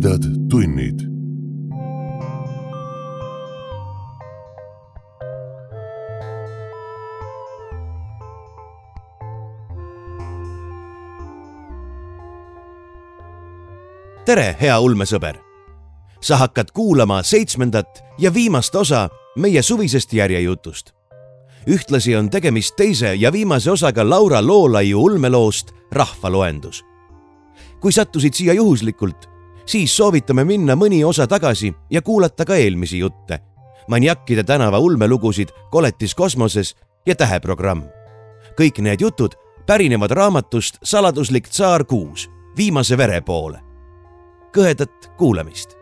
tumedad tunnid. tere, hea ulmesõber! sa hakkad kuulama seitsmendat ja viimast osa meie suvisest järjejutust. ühtlasi on tegemist teise ja viimase osaga Laura Loolaiu ulmeloost Rahvaloendus. kui sattusid siia juhuslikult, siis soovitame minna mõni osa tagasi ja kuulata ka eelmisi jutte. maniakkide tänava ulmelugusid Koletis kosmoses ja Täheprogramm. kõik need jutud pärinevad raamatust Saladuslik tsaar kuus, viimase vere poole. kõhedat kuulamist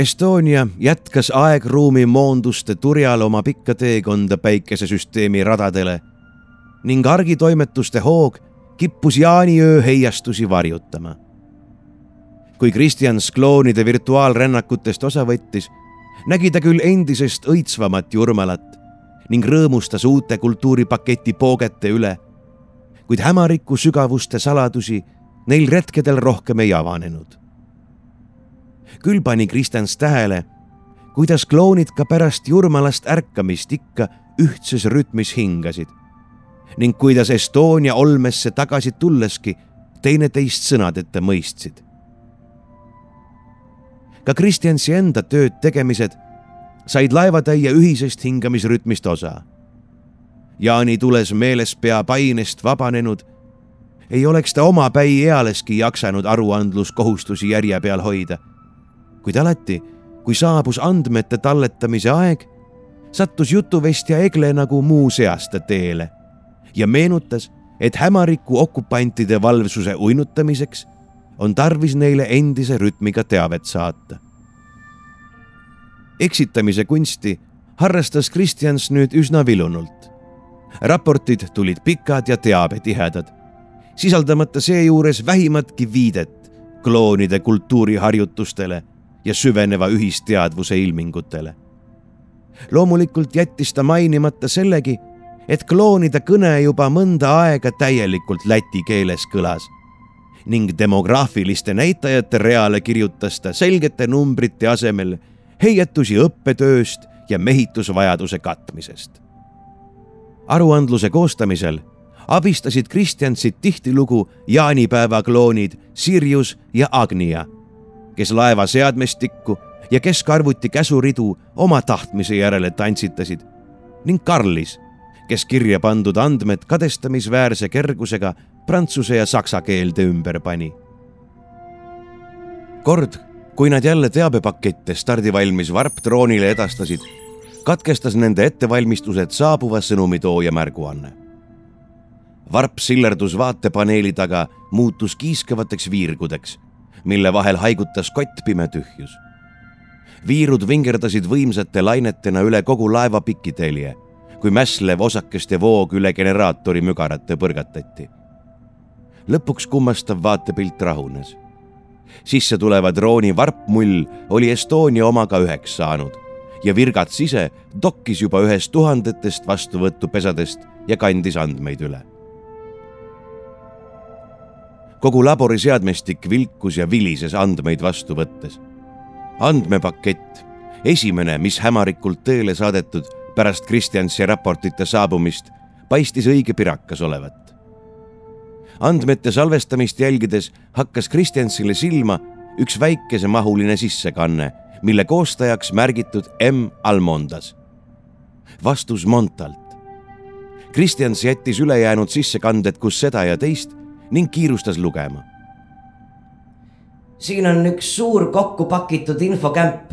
Estonia jätkas aegruumi moonduste turjal oma pikka teekonda päikesesüsteemi radadele ning argitoimetuste hoog kippus jaaniöö heiastusi varjutama. kui Kristjan skloonide virtuaalrännakutest osa võttis, nägi ta küll endisest õitsvamat Jurmalat ning rõõmustas uute kultuuripaketi poogete üle, kuid hämariku sügavuste saladusi neil retkedel rohkem ei avanenud küll pani Kristjans tähele, kuidas klounid ka pärast Jurmalast ärkamist ikka ühtses rütmis hingasid ning kuidas Estonia olmesse tagasi tulleski teineteist sõnadeta mõistsid. ka Kristjansi enda tööd tegemised said laevatäie ühisest hingamisrütmist osa. Jaani tules meeles pea painest vabanenud, ei oleks ta omapäi ealeski jaksanud aruandluskohustusi järje peal hoida kuid alati, kui saabus andmete talletamise aeg, sattus jutuvestja Egle nagu muu seasta teele ja meenutas, et hämariku okupantide valvsuse uinutamiseks on tarvis neile endise rütmiga teavet saata. eksitamise kunsti harrastas Kristjans nüüd üsna vilunult. raportid tulid pikad ja teabetihedad, sisaldamata seejuures vähimatki viidet kloonide kultuuriharjutustele ja süveneva ühisteadvuse ilmingutele. loomulikult jättis ta mainimata sellegi, et kloonide kõne juba mõnda aega täielikult läti keeles kõlas ning demograafiliste näitajate reale kirjutas ta selgete numbrite asemel heietusi õppetööst ja mehitusvajaduse katmisest. aruandluse koostamisel abistasid Kristjansit tihtilugu jaanipäeva kloonid Sirius ja Agnia kes laeva seadmestikku ja keskarvuti käsuridu oma tahtmise järele tantsitasid ning Karlis, kes kirja pandud andmed kadestamisväärse kergusega prantsuse ja saksa keelde ümber pani. kord, kui nad jälle teabepakette stardivalmis varpdroonile edastasid, katkestas nende ettevalmistused saabuva sõnumitooja märguanne. varp sillerdus vaatepaneeli taga, muutus kiiskavateks viirgudeks mille vahel haigutas kottpime tühjus. viirud vingerdasid võimsate lainetena üle kogu laeva pikitelje, kui mässlev osakeste voog üle generaatori mügarate põrgatati. lõpuks kummastav vaatepilt rahunes. sisse tuleva drooni varpmull oli Estonia omaga üheks saanud ja Virgats ise dokkis juba ühest tuhandetest vastuvõtupesadest ja kandis andmeid üle kogu labori seadmestik vilkus ja vilises andmeid vastu võttes. andmepakett, esimene, mis hämarikult teele saadetud pärast Kristjansi raportite saabumist, paistis õige pirakas olevat. andmete salvestamist jälgides hakkas Kristjansile silma üks väikesemahuline sissekanne, mille koostajaks märgitud M Almondas. vastus Montalt. Kristjans jättis ülejäänud sissekanded kus seda ja teist ning kiirustas lugema. siin on üks suur kokku pakitud infokämp,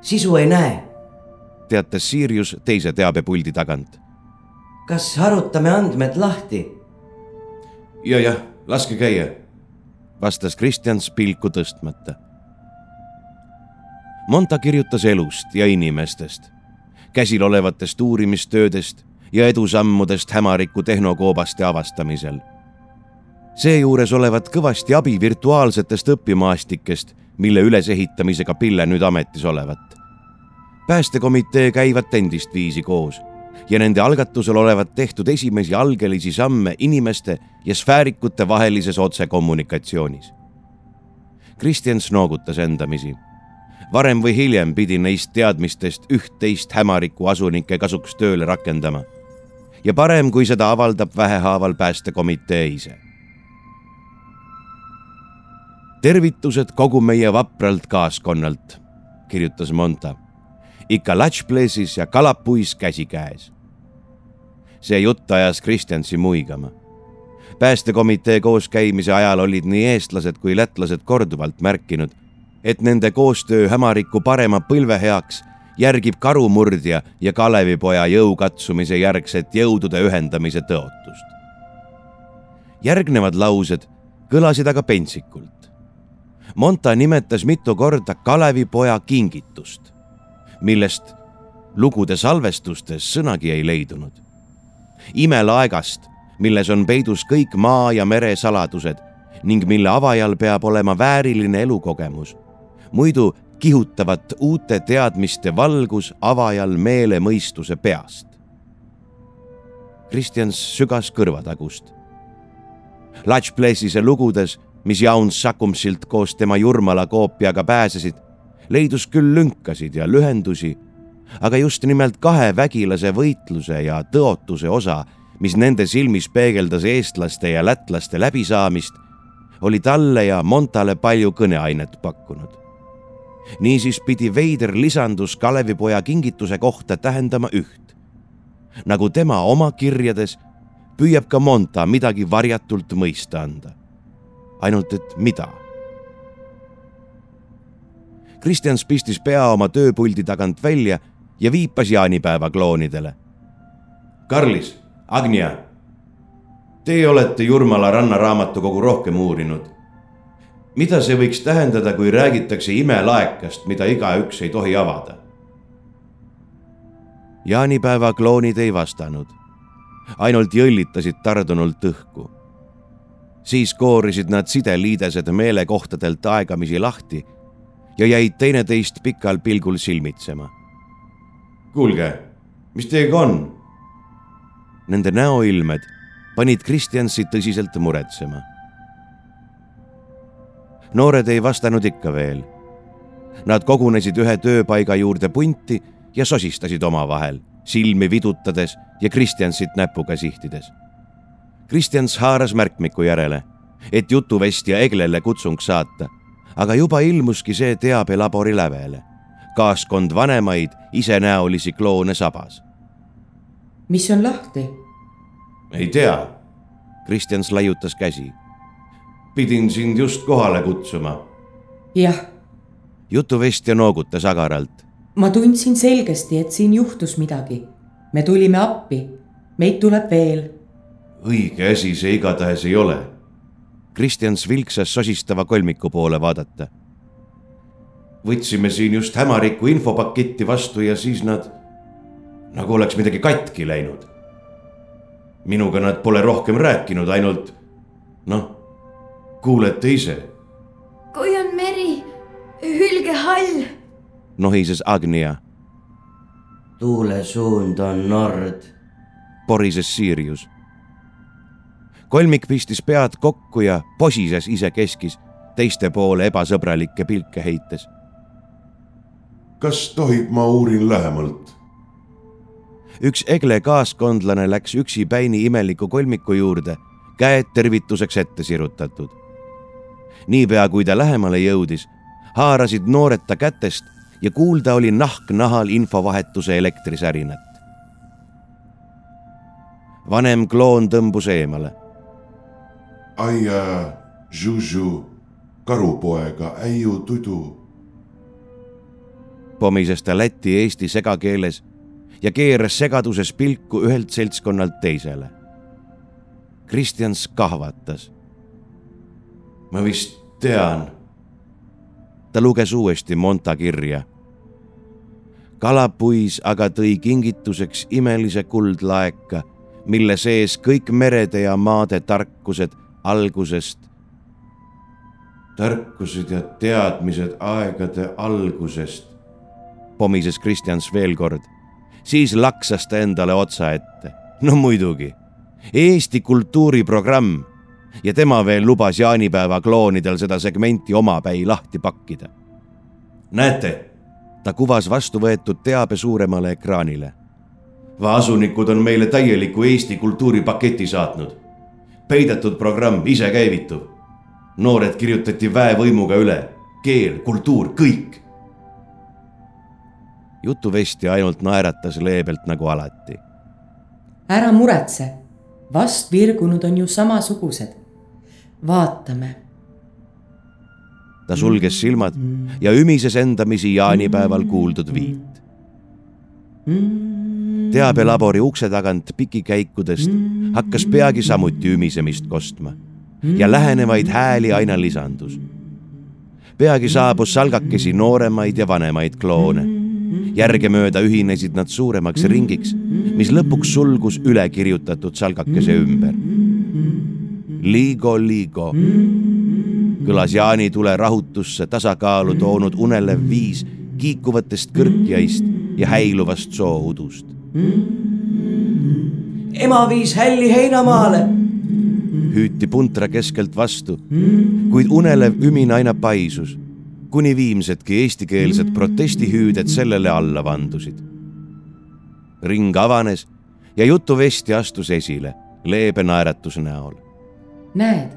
sisu ei näe. teatas Sirius teise teabepuldi tagant. kas harutame andmed lahti? ja, jah, laske käia, vastas Kristjans pilku tõstmata. Monta kirjutas elust ja inimestest, käsil olevatest uurimistöödest ja edusammudest hämariku tehnokoobaste avastamisel. Seejuures olevat kõvasti abi virtuaalsetest õpimaastikest, mille ülesehitamisega Pille nüüd ametis olevat. päästekomitee käivat endist viisi koos ja nende algatusel olevat tehtud esimesi algelisi samme inimeste ja sfäärikute vahelises otsekommunikatsioonis. Kristjans noogutas endamisi. varem või hiljem pidi neist teadmistest üht-teist hämariku asunike kasuks tööle rakendama. ja parem, kui seda avaldab vähehaaval päästekomitee ise. Tervitused kogu meie vapralt kaaskonnalt, kirjutas Monta ikka Latšplesis ja Kalapuis käsikäes. see jutt ajas Kristjansi muigama. päästekomitee kooskäimise ajal olid nii eestlased kui lätlased korduvalt märkinud, et nende koostöö hämariku parema põlve heaks järgib karumurdja ja Kalevipoja jõukatsumise järgset jõudude ühendamise tõotust. järgnevad laused kõlasid aga pentsikult. Monta nimetas mitu korda Kalevipoja kingitust millest lugude salvestustes sõnagi ei leidunud. imelaegast, milles on peidus kõik maa ja mere saladused ning mille avajal peab olema vääriline elukogemus. muidu kihutavat uute teadmiste valgus avajal meele mõistuse peast. Kristjans sügas kõrvatagust. Latšplesise lugudes, mis Jaun Sakumsilt koos tema Jurmala koopiaga pääsesid leidus küll lünkasid ja lühendusi, aga just nimelt kahe vägilase võitluse ja tõotuse osa, mis nende silmis peegeldas eestlaste ja lätlaste läbisaamist, oli talle ja Montale palju kõneainet pakkunud. niisiis pidi veider lisandus Kalevipoja kingituse kohta tähendama üht. nagu tema oma kirjades püüab ka Monta midagi varjatult mõista anda. Ainult et mida Kristjans pistis pea oma tööpuldi tagant välja ja viipas jaanipäeva kloonidele. Karlis, Agnia, teie olete Jurmala rannaraamatukogu rohkem uurinud. mida see võiks tähendada, kui räägitakse imelaekast, mida igaüks ei tohi avada? jaanipäeva kloonid ei vastanud, ainult jõllitasid tardunult õhku. Siis koorisid nad sideliidesed meelekohtadelt aegamisi lahti ja jäid teineteist pikal pilgul silmitsema. kuulge, mis teiega on? Nende näoilmed panid Kristjansi tõsiselt muretsema. noored ei vastanud ikka veel. Nad kogunesid ühe tööpaiga juurde punti ja sosistasid omavahel, silmi vidutades ja Kristjansit näpuga sihtides. Kristjans haaras märkmiku järele, et jutuvestja Eglele kutsung saata aga juba ilmuski see teabelabori lävele. kaaskond vanemaid isenäolisi kloone sabas. mis on lahti? ei tea. Kristjans laiutas käsi. pidin sind just kohale kutsuma. jah. jutuvestja noogutas agaralt. ma tundsin selgesti, et siin juhtus midagi. me tulime appi, meid tuleb veel. Õige asi see igatahes ei ole Kristjans vilksas sosistava kolmiku poole vaadata. võtsime siin just hämariku infopaketti vastu ja siis nad nagu oleks midagi katki läinud. minuga nad pole rohkem rääkinud, ainult noh, kuulete ise. kui on meri, hülge hall. nohises Agnia. tuule suund on nord. porises Sirius kolmik pistis pead kokku ja posises isekeskis, teiste poole ebasõbralikke pilke heites. kas tohib, ma uurin lähemalt? üks Egle kaaskondlane läks üksipäini imeliku kolmiku juurde, käed tervituseks ette sirutatud. niipea kui ta lähemale jõudis, haarasid noored ta kätest ja kuulda oli nahk nahal infovahetuse elektrisärinat. vanem kloon tõmbus eemale aia, Žužu, karupoega, äiu tudu. pomises ta läti-eesti segakeeles ja keeras segaduses pilku ühelt seltskonnalt teisele. Kristjans kahvatas. ma vist tean. ta luges uuesti Monta kirja. kalapuis aga tõi kingituseks imelise kuldlaeka, mille sees kõik merede ja maade tarkused algusest. tarkused ja teadmised aegade algusest, pomises Kristjans veel kord. siis laksas ta endale otsa ette. no muidugi, Eesti kultuuriprogramm ja tema veel lubas jaanipäeva kloonidel seda segmenti omapäi lahti pakkida. näete, ta kuvas vastu võetud teabe suuremale ekraanile. vaasunikud on meile täieliku Eesti kultuuripaketi saatnud. Peidetud programm isekäivituv. noored kirjutati väevõimuga üle, keel, kultuur, kõik. jutuvestja ainult naeratas leebelt nagu alati. ära muretse, vast virgunud on ju samasugused vaatame. ta sulges silmad ja ümises endamisi jaanipäeval kuuldud viit. Teabelabori ukse tagant pikikäikudest hakkas peagi samuti ümisemist kostma ja lähenevaid hääli aina lisandus. peagi saabus salgakesi nooremaid ja vanemaid kloone. järgemööda ühinesid nad suuremaks ringiks, mis lõpuks sulgus ülekirjutatud salgakese ümber. Liigo, liigo. Kõlas jaanitule rahutusse tasakaalu toonud unelev viis kiikuvatest kõrkjaist ja häiluvast sooudust. Ema viis hälli heinamaale. hüüti puntra keskelt vastu, kuid unelev ümin aina paisus, kuni viimsedki eestikeelsed protestihüüded sellele alla vandusid. ring avanes ja jutuvestja astus esile leebe naeratuse näol näed,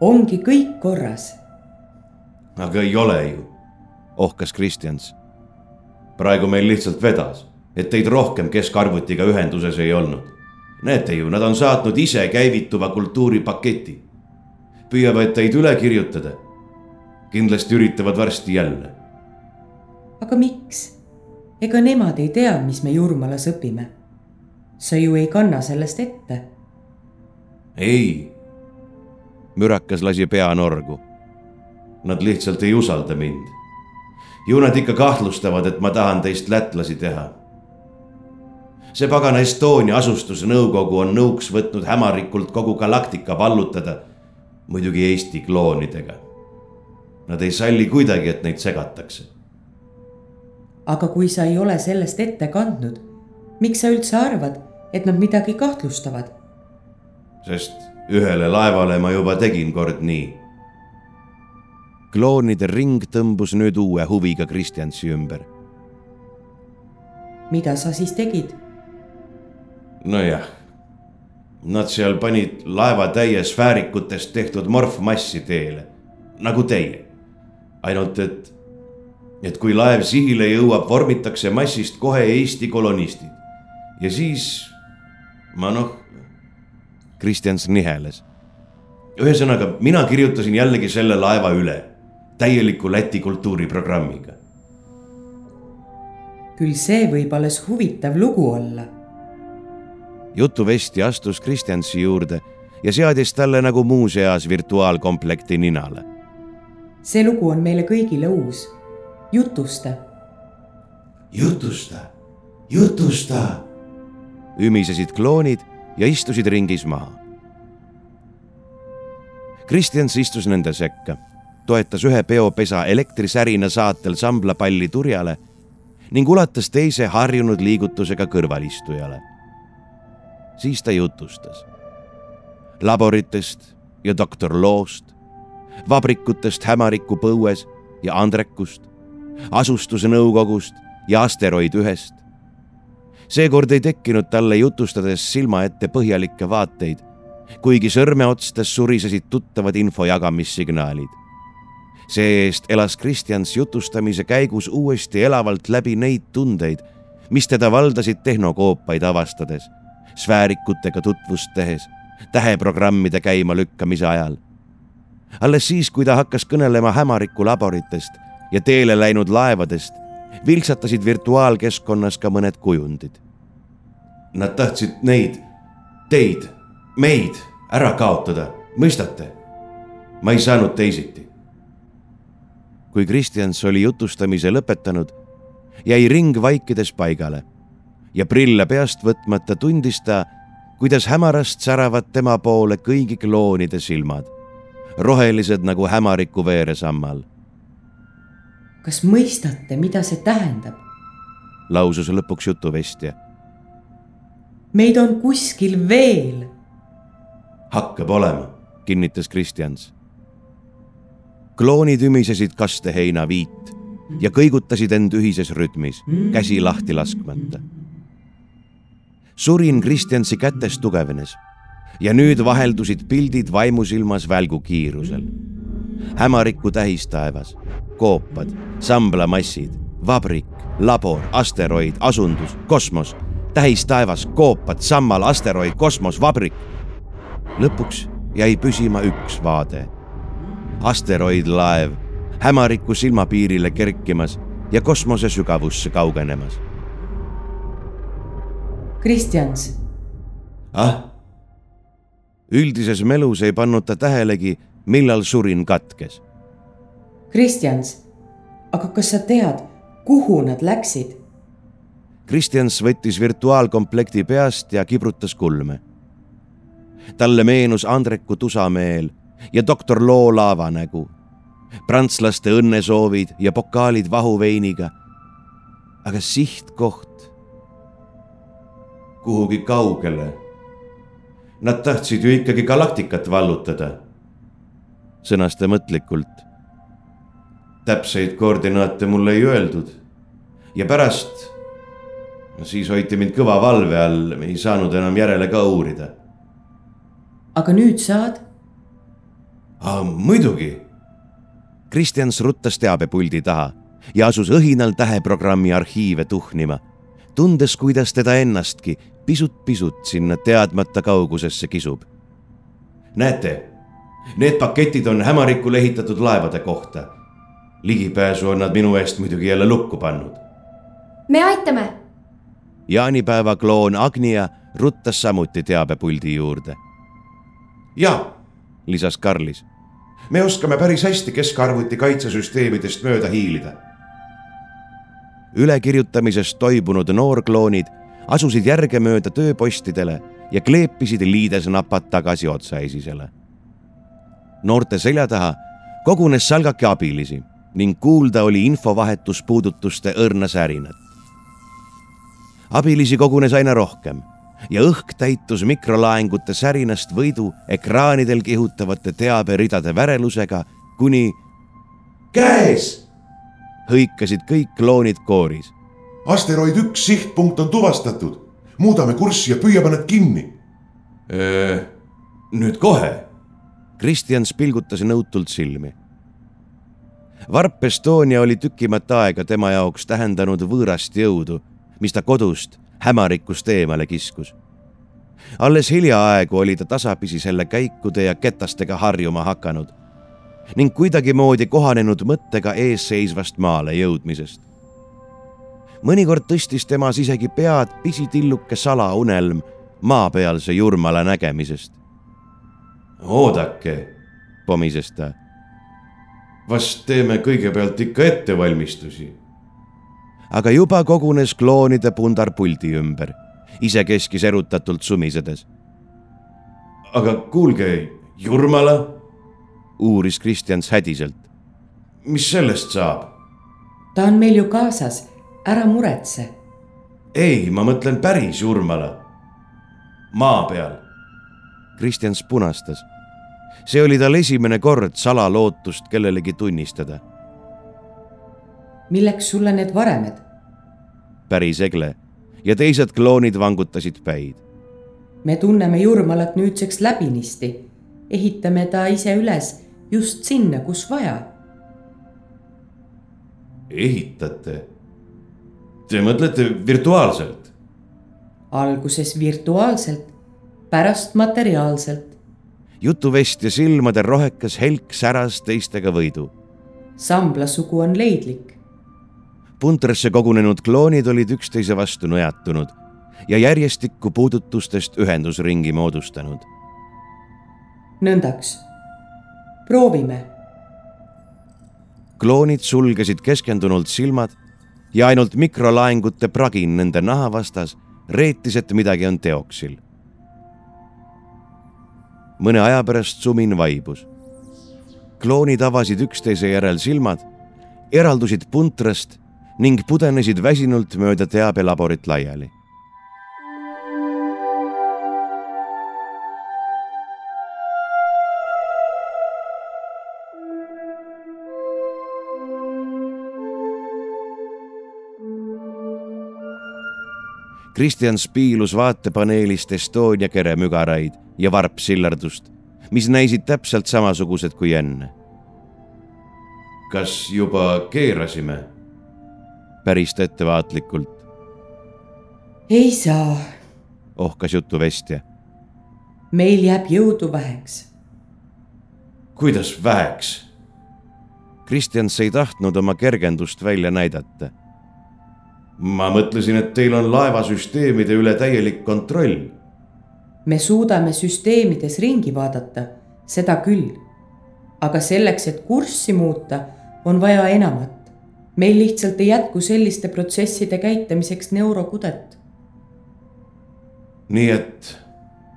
ongi kõik korras. aga ei ole ju, ohkas Kristjans. praegu meil lihtsalt vedas, et teid rohkem keskarvutiga ühenduses ei olnud. näete ju, nad on saatnud ise käivituva kultuuripaketi. püüavad teid üle kirjutada. kindlasti üritavad varsti jälle. aga miks? ega nemad ei tea, mis me Jurmalas õpime. sa ju ei kanna sellest ette. ei mürakas lasi pea norgu. Nad lihtsalt ei usalda mind. ju nad ikka kahtlustavad, et ma tahan teist lätlasi teha. See pagana Estonia asustusnõukogu on nõuks võtnud hämarikult kogu galaktika vallutada, muidugi Eesti kloonidega. Nad ei salli kuidagi, et neid segatakse. aga kui sa ei ole sellest ette kandnud, miks sa üldse arvad, et nad midagi kahtlustavad? sest ühele laevale ma juba tegin kord nii. kloonide ring tõmbus nüüd uue huviga Kristjansi ümber. mida sa siis tegid? Nojah, nad seal panid laeva täie sfäärikutest tehtud morfmassi teele, nagu teie. ainult et, et kui laev sihile jõuab, vormitakse massist kohe Eesti kolonistid ja siis ma noh Kristjans niheles. ühesõnaga, mina kirjutasin jällegi selle laeva üle, täieliku Läti kultuuriprogrammiga. küll see võib alles huvitav lugu olla. Jutuvestja astus Kristjansi juurde ja seadis talle nagu muuseas virtuaalkomplekti ninale. see lugu on meile kõigile uus. jutusta. jutusta, jutusta. ümisesid kloonid ja istusid ringis maha. Kristjans istus nende sekka, toetas ühe peopesa elektrisärina saatel samblapalli turjale ning ulatas teise harjunud liigutusega kõrvalistujale. Siis ta jutustas. Laboritest ja doktor Loost, vabrikutest Hämariku põues ja Andrekust, asustuse nõukogust ja asteroid ühest, seekord ei tekkinud talle jutustades silma ette põhjalikke vaateid, kuigi sõrmeotstes surisesid tuttavad info jagamisssignaalid. see-eest elas Kristjans jutustamise käigus uuesti elavalt läbi neid tundeid, mis teda valdasid tehnokoopaid avastades, sfäärikutega tutvust tehes, täheprogrammide käimalükkamise ajal. alles siis, kui ta hakkas kõnelema Hämariku laboritest ja teele läinud laevadest, vilksatasid virtuaalkeskkonnas ka mõned kujundid. Nad tahtsid neid, teid, meid ära kaotada, mõistate? ma ei saanud teisiti. kui Kristjans oli jutustamise lõpetanud, jäi ring vaikides paigale ja prille peast võtmata tundis ta, kuidas hämarast säravad tema poole kõigi kloonide silmad, rohelised nagu hämariku veeresammal. kas mõistate, mida see tähendab? lausus lõpuks jutuvestja. meid on kuskil veel. hakkab olema, kinnitas Kristjans. kloonid ümisesid kasteheina viit ja kõigutasid end ühises rütmis, käsi lahti laskmata surin Kristjansi kätes tugevnes ja nüüd vaheldusid pildid vaimusilmas välgu kiirusel. hämariku tähistaevas, koopad, samblamassid, vabrik, labor, asteroid, asundus, kosmos, tähistaevas, koopad, sammal, asteroid, kosmos, vabrik. lõpuks jäi püsima üks vaade. asteroidlaev hämariku silmapiirile kerkimas ja kosmose sügavusse kaugenemas Kristjans. ah? üldises melus ei pannud ta tähelegi, millal surin katkes. Kristjans, aga kas sa tead, kuhu nad läksid? Kristjans võttis virtuaalkomplekti peast ja kibrutas kulme. talle meenus Andreku tusameel ja doktor Loo laavanägu, prantslaste õnnesoovid ja pokaalid vahuveiniga. aga sihtkoht kuhugi kaugele. Nad tahtsid ju ikkagi galaktikat vallutada. sõnas ta mõtlikult. täpseid koordinaate mulle ei öeldud. ja pärast, siis hoiti mind kõva valve all, ei saanud enam järele ka uurida. aga nüüd saad? muidugi. Kristjans ruttas teabepuldi taha ja asus õhinal täheprogrammi arhiive tuhnima, tundes, kuidas teda ennastki pisut-pisut sinna teadmata kaugusesse kisub. näete, need paketid on hämarikul ehitatud laevade kohta. ligipääsu on nad minu eest muidugi jälle lukku pannud. me aitame. jaanipäeva kloon Agnia ruttas samuti teabepuldi juurde. ja, lisas Karlis. me oskame päris hästi keskarvuti kaitsesüsteemidest mööda hiilida ülekirjutamisest toibunud noorkloonid asusid järgemööda tööpostidele ja kleepisid liidesnapad tagasi otsaesisele. noorte selja taha kogunes salgake abilisi ning kuulda oli infovahetus puudutuste õrna särinat. abilisi kogunes aina rohkem ja õhk täitus mikrolaengute särinast võidu ekraanidel kihutavate teaberidade värelusega kuni käes hõikasid kõik kloonid kooris asteroid üks sihtpunkt on tuvastatud. muudame kurssi ja püüame nad kinni. nüüd kohe. Kristjans pilgutas nõutult silmi. varp Estonia oli tükimat aega tema jaoks tähendanud võõrast jõudu, mis ta kodust, hämarikust eemale kiskus. alles hiljaaegu oli ta tasapisi selle käikude ja ketastega harjuma hakanud ning kuidagimoodi kohanenud mõttega eesseisvast maale jõudmisest mõnikord tõstis temas isegi pead pisitilluke salaunelm maapealse Jurmala nägemisest. oodake, pomises ta. vast teeme kõigepealt ikka ettevalmistusi. aga juba kogunes kloonide pundar puldi ümber, isekeskis erutatult sumisedes. aga kuulge, Jurmala? uuris Kristjans hädiselt. mis sellest saab? ta on meil ju kaasas ära muretse. ei, ma mõtlen päris Jurmala. maa peal. Kristjans punastas. see oli tal esimene kord salalootust kellelegi tunnistada. milleks sulle need varemed? päris Egle ja teised kloonid vangutasid päid. me tunneme Jurmalat nüüdseks läbinisti. ehitame ta ise üles just sinna, kus vaja. ehitate Te mõtlete virtuaalselt? alguses virtuaalselt, pärast materiaalselt. jutuvestja silmadel rohekas helk säras teistega võidu. sambla sugu on leidlik. puntrasse kogunenud kloonid olid üksteise vastu nõjatunud ja järjestikku puudutustest ühendusringi moodustanud. nõndaks, proovime. kloonid sulgesid keskendunult silmad ja ainult mikrolaengute pragin nende naha vastas reetis, et midagi on teoksil. mõne aja pärast sumin vaibus. kloonid avasid üksteise järel silmad, eraldusid puntrast ning pudenesid väsinult mööda teabelaborit laiali Kristjan spiilus vaatepaneelist Estonia kere mügaraid ja varpsillerdust, mis näisid täpselt samasugused kui enne. kas juba keerasime? päris ta ettevaatlikult. ei saa, ohkas jutuvestja. meil jääb jõudu väheks. kuidas väheks? Kristjans ei tahtnud oma kergendust välja näidata ma mõtlesin, et teil on laevasüsteemide üle täielik kontroll. me suudame süsteemides ringi vaadata, seda küll. aga selleks, et kurssi muuta, on vaja enamat. meil lihtsalt ei jätku selliste protsesside käitamiseks neurokudet. nii et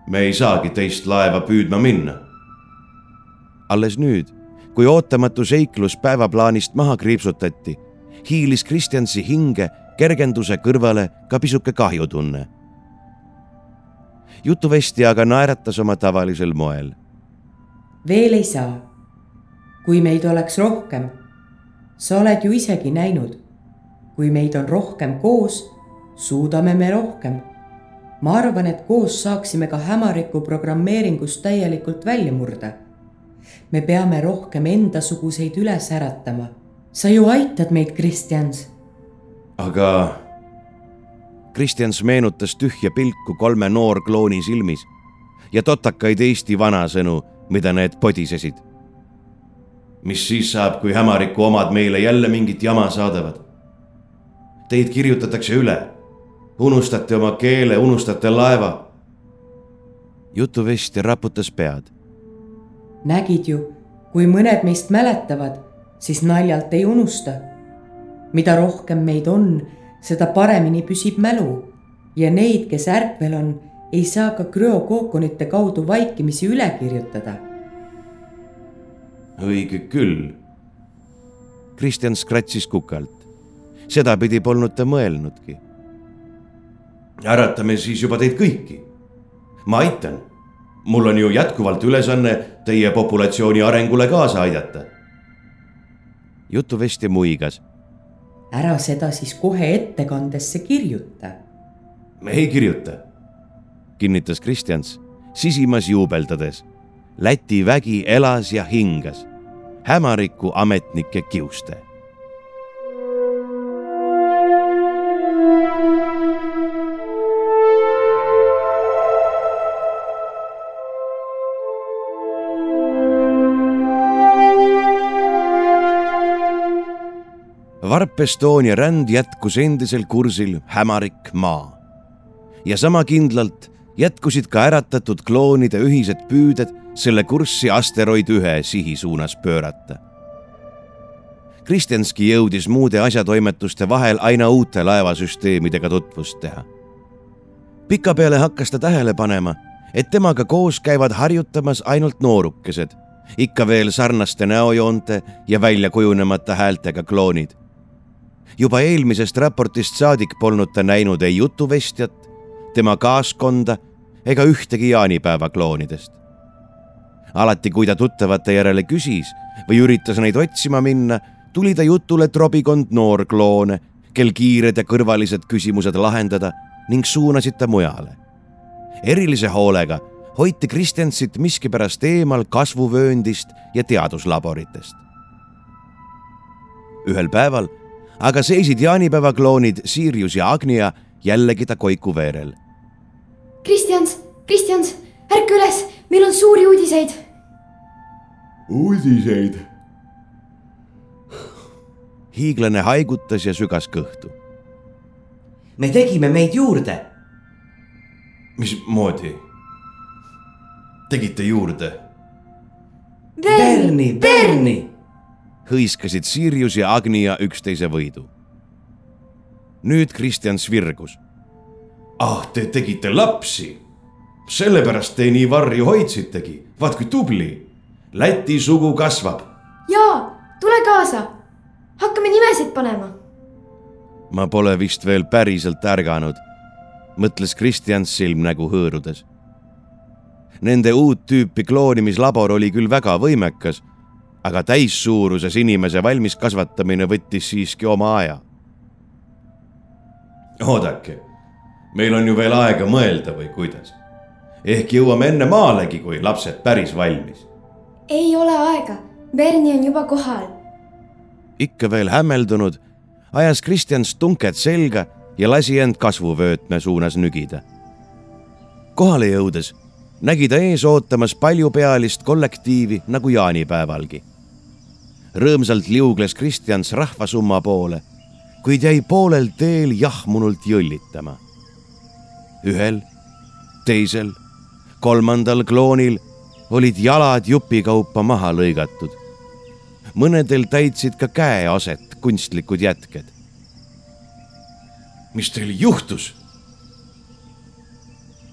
me ei saagi teist laeva püüdma minna. alles nüüd, kui ootamatu seiklus päevaplaanist maha kriipsutati, hiilis Kristjansi hinge kergenduse kõrvale ka pisuke kahjutunne. jutuvestja aga naeratas oma tavalisel moel. veel ei saa. kui meid oleks rohkem, sa oled ju isegi näinud, kui meid on rohkem koos, suudame me rohkem. ma arvan, et koos saaksime ka hämariku programmeeringust täielikult välja murda. me peame rohkem endasuguseid üles äratama. sa ju aitad meid, Kristjans aga. Kristjans meenutas tühja pilku kolme noorklooni silmis ja totakaid Eesti vanasõnu, mida need podisesid. mis siis saab, kui hämariku omad meile jälle mingit jama saadavad? Teid kirjutatakse üle, unustate oma keele, unustate laeva. jutuvestja raputas pead. nägid ju, kui mõned meist mäletavad, siis naljalt ei unusta mida rohkem meid on, seda paremini püsib mälu ja neid, kes ärkvel on, ei saa ka krüokookonite kaudu vaikimisi üle kirjutada. õige küll. Kristjan skratsis kukalt. sedapidi polnud ta mõelnudki. äratame siis juba teid kõiki. ma aitan. mul on ju jätkuvalt ülesanne teie populatsiooni arengule kaasa aidata. jutuvestja muigas ära seda siis kohe ettekandesse kirjuta. me ei kirjuta, kinnitas Kristjans, sisimas juubeldades. Läti vägi elas ja hingas, hämariku ametnike kiuste Varp Estonia ränd jätkus endisel kursil hämarik maa. ja sama kindlalt jätkusid ka äratatud kloonide ühised püüded selle kurssi asteroid ühe sihi suunas pöörata. Kristjanski jõudis muude asjatoimetuste vahel aina uute laevasüsteemidega tutvust teha. pikapeale hakkas ta tähele panema, et temaga koos käivad harjutamas ainult noorukesed, ikka veel sarnaste näojoonte ja välja kujunemata häältega kloonid juba eelmisest raportist saadik polnud ta näinud ei jutuvestjat, tema kaaskonda ega ühtegi jaanipäeva kloonidest. alati, kui ta tuttavate järele küsis või üritas neid otsima minna, tuli ta jutule trobikond noorkloone, kel kiired ja kõrvalised küsimused lahendada ning suunasid ta mujale. erilise hoolega hoiti Kristjansit miskipärast eemal kasvuvööndist ja teaduslaboritest. ühel päeval aga seisid jaanipäeva kloonid Sirius ja Agnia jällegi ta koiku veerel. Kristjans, Kristjans, ärka üles, meil on suuri uudiseid. uudiseid? hiiglane haigutas ja sügas kõhtu. me tegime meid juurde. mismoodi? tegite juurde? Berni, Berni hõiskasid Sirius ja Agnia üksteise võidu. nüüd Kristjans virgus. ah, te tegite lapsi. sellepärast te nii varju hoidsitegi, vaat kui tubli. Läti sugu kasvab. jaa, tule kaasa. hakkame nimesid panema. ma pole vist veel päriselt ärganud, mõtles Kristjan silmnägu hõõrudes. Nende uut tüüpi kloonimislabor oli küll väga võimekas, aga täissuuruses inimese valmis kasvatamine võttis siiski oma aja oodake, meil on ju veel aega mõelda või kuidas. ehk jõuame enne maalegi, kui lapsed päris valmis. ei ole aega, Berni on juba kohal. ikka veel hämmeldunud, ajas Kristjan stunked selga ja lasi end kasvuvöötme suunas nügida. kohale jõudes nägi ta ees ootamas paljupealist kollektiivi nagu jaanipäevalgi. Rõõmsalt liugles Kristjans rahvasumma poole kuid jäi poolel teel jahmunult jõllitama. ühel, teisel, kolmandal kloonil olid jalad jupikaupa maha lõigatud. mõnedel täitsid ka käeaset kunstlikud jätked. mis teil juhtus?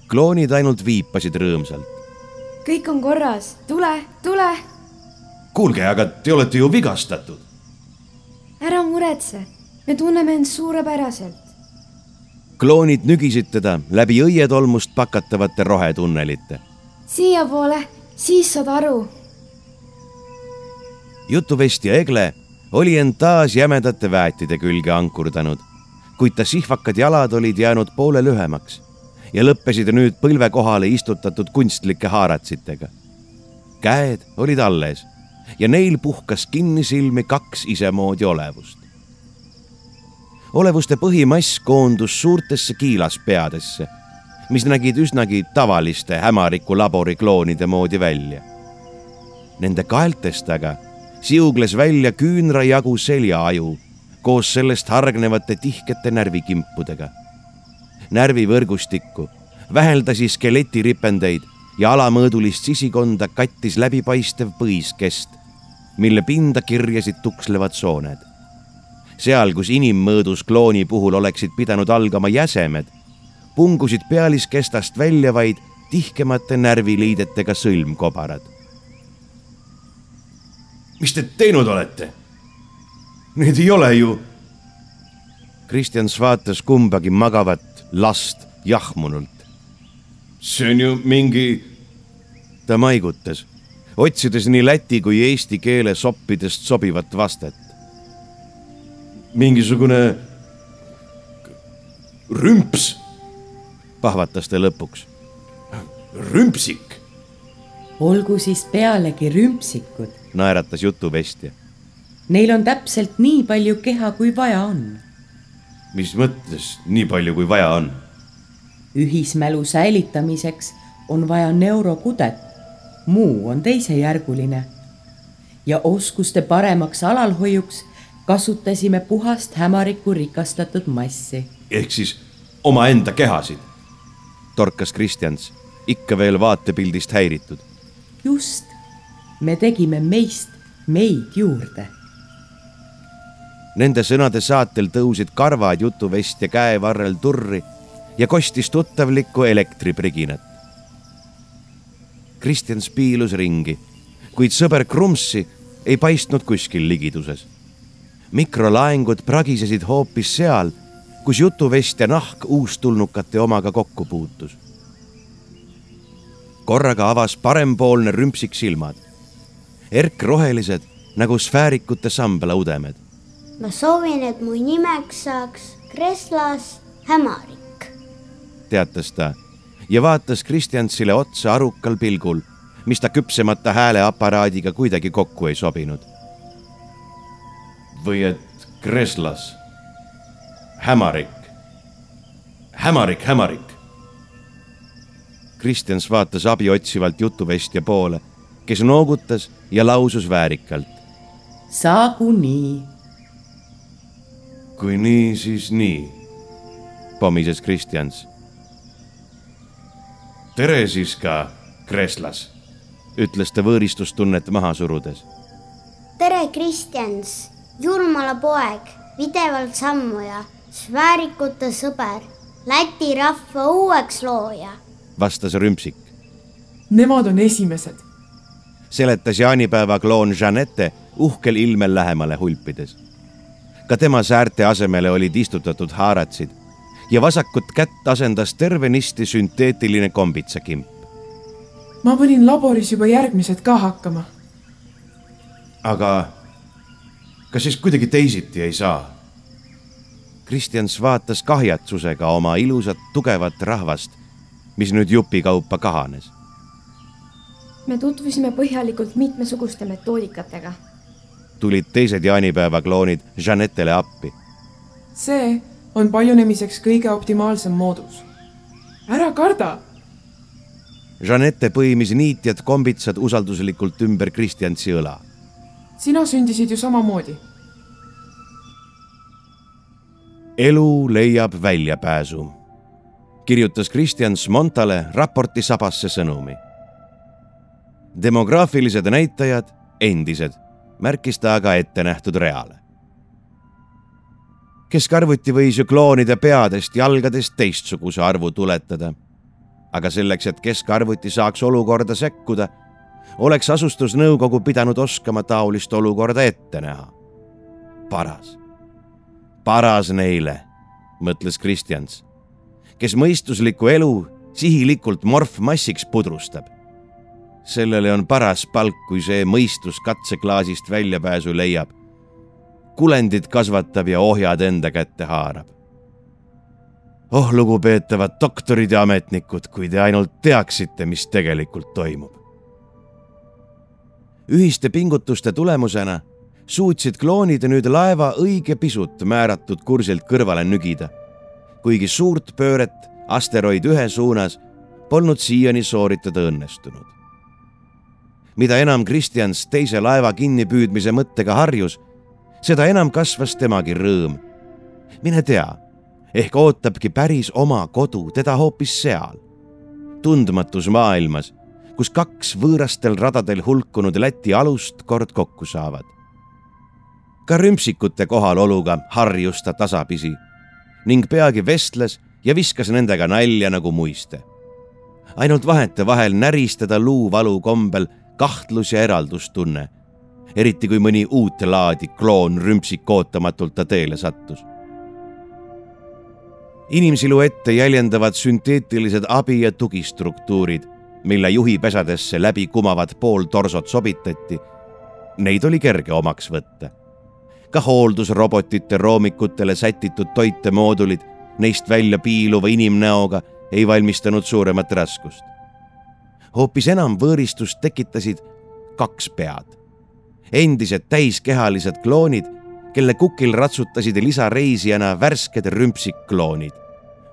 kloonid ainult viipasid rõõmsalt. kõik on korras, tule, tule. Kuulge, aga te olete ju vigastatud. ära muretse me tunneme end suurepäraselt. kloonid nügisid teda läbi õietolmust pakatavate rohetunnelite. siiapoole, siis saad aru. jutuvestja Egle oli end taas jämedate väetide külge ankurdanud, kuid ta sihvakad jalad olid jäänud poole lühemaks ja lõppesid nüüd põlve kohale istutatud kunstlike haaratsitega. käed olid alles ja neil puhkas kinnisilmi kaks isemoodi olevust olevuste põhimass koondus suurtesse kiilaspeadesse, mis nägid üsnagi tavaliste hämariku labori kloonide moodi välja. Nende kaeltest aga siugles välja küünrajagu seljaaju koos sellest hargnevate tihkete närvikimpudega. närvivõrgustikku, väheldasi skeletiripendeid ja alamõõdulist sisikonda kattis läbipaistev põiskest, mille pinda kirjasid tukslevad sooned seal, kus inimmõõdus klooni puhul oleksid pidanud algama jäsemed, pungusid pealiskestast välja vaid tihkemate närviliidetega sõlmkobarad. mis te teinud olete? Need ei ole ju. Kristjans vaatas kumbagi magavat last jahmunult. See on ju mingi. ta maigutas, otsides nii läti kui eesti keele soppidest sobivat vastet mingisugune rümps, pahvatas ta lõpuks. rümpsik. olgu siis pealegi rümpsikud. naeratas jutuvestja. Neil on täpselt nii palju keha, kui vaja on. mis mõttes nii palju, kui vaja on? Ühismälu säilitamiseks on vaja neurokudet, muu on teisejärguline. ja oskuste paremaks alalhoiuks kasutasime puhast hämarikku rikastatud massi. ehk siis omaenda kehasid. torkas Kristjans, ikka veel vaatepildist häiritud. just, me tegime meist meid juurde. Nende sõnade saatel tõusid karvad jutuvestja käevarrel turri ja kostis tuttavlikku elektripriginat. Kristjan spiilus ringi, kuid sõber Krumsi ei paistnud kuskil ligiduses mikrolaengud pragisesid hoopis seal, kus jutuvestja nahk uustulnukate omaga kokku puutus. korraga avas parempoolne rümpsik silmad, erkrohelised nagu sfäärikute samblaudemed. ma soovin, et mu nimeks saaks Kreslas Hämarik, teatas ta ja vaatas Kristjansile otsa arukal pilgul, mis ta küpsemata hääleaparaadiga kuidagi kokku ei sobinud või et Kreslas. hämarik, hämarik, hämarik. Kristjans vaatas abi otsivalt jutuvestja poole, kes noogutas ja lausus väärikalt. saagu nii. kui nii, siis nii, pomises Kristjans. Tere siis ka, Kreslas, ütles ta võõristustunnet maha surudes. tere, Kristjans julmala poeg, pidevalt sammuja, sväärikute sõber, Läti rahva uueks looja. vastas Rümpsik. Nemad on esimesed. seletas jaanipäeva kloon Jeanette uhkel ilmel lähemale hulpides. ka tema säärte asemele olid istutatud haaratsid ja vasakut kätt asendas tervenisti sünteetiline kombitsakimp. ma panin laboris juba järgmised ka hakkama. aga kas siis kuidagi teisiti ei saa? Kristjans vaatas kahjatsusega oma ilusat tugevat rahvast, mis nüüd jupikaupa kahanes. me tutvusime põhjalikult mitmesuguste metoodikatega. tulid teised jaanipäeva kloonid Jeanettele appi. see on paljunemiseks kõige optimaalsem moodus. ära karda. Jeanette põimis niitjad kombitsad usalduslikult ümber Kristjansi õla. sina sündisid ju samamoodi. elu leiab väljapääsu, kirjutas Kristjan Smontale raporti sabasse sõnumi. demograafilised näitajad endised, märkis ta aga ettenähtud reale keskarvuti võis ju kloonide peadest, jalgadest teistsuguse arvu tuletada. aga selleks, et keskarvuti saaks olukorda sekkuda, oleks asustusnõukogu pidanud oskama taolist olukorda ette näha. paras, paras neile, mõtles Kristjans, kes mõistuslikku elu sihilikult morfmassiks pudrustab. sellele on paras palk, kui see mõistus katseklaasist väljapääsu leiab kulendit kasvatab ja ohjad enda kätte haarab. oh, lugupeetavad doktorid ja ametnikud, kui te ainult teaksite, mis tegelikult toimub. ühiste pingutuste tulemusena suutsid kloonid nüüd laeva õige pisut määratud kursilt kõrvale nügida, kuigi suurt pööret asteroid ühe suunas polnud siiani sooritada õnnestunud. mida enam Kristjans teise laeva kinnipüüdmise mõttega harjus seda enam kasvas temagi rõõm. mine tea, ehk ootabki päris oma kodu teda hoopis seal, tundmatus maailmas, kus kaks võõrastel radadel hulkunud Läti alust kord kokku saavad. ka rümpsikute kohaloluga harjus ta tasapisi ning peagi vestles ja viskas nendega nalja nagu muiste. ainult vahetevahel näris teda luuvalu kombel kahtlus ja eraldustunne eriti kui mõni uut laadi kloon rümpsik ootamatult ta teele sattus. inimsiluette jäljendavad sünteetilised abi- ja tugistruktuurid, mille juhi pesadesse läbi kumavat pooltorsot sobitati. Neid oli kerge omaks võtta. ka hooldusrobotite roomikutele sätitud toitemoodulid neist välja piiluva inimnäoga ei valmistanud suuremat raskust. hoopis enam võõristust tekitasid kaks pead endised täiskehalised kloonid, kelle kukil ratsutasid lisareisijana värsked rümpsikkloonid,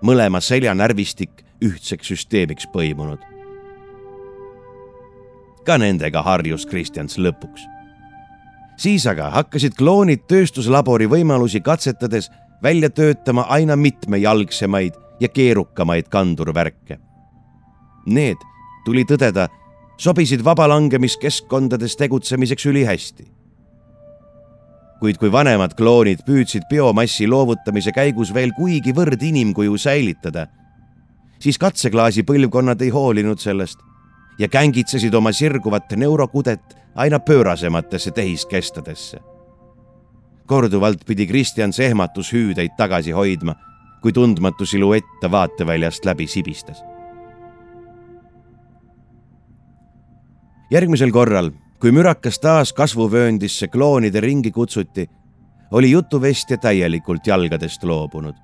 mõlema seljanärvistik ühtseks süsteemiks põimunud. ka nendega harjus Kristjans lõpuks. siis aga hakkasid kloonid tööstuslabori võimalusi katsetades välja töötama aina mitmejalgsemaid ja keerukamaid kandurvärke. Need, tuli tõdeda sobisid vabalangemiskeskkondades tegutsemiseks ülihästi. kuid kui vanemad kloonid püüdsid biomassi loovutamise käigus veel kuigivõrd inimkuju säilitada, siis katseklaasi põlvkonnad ei hoolinud sellest ja kängitsesid oma sirguvat neurokudet aina pöörasematesse tehiskestadesse. korduvalt pidi Kristjans ehmatushüüdeid tagasi hoidma, kui tundmatu siluett ta vaateväljast läbi sibistas järgmisel korral, kui mürakas taas kasvuvööndisse kloonide ringi kutsuti, oli jutuvestja täielikult jalgadest loobunud.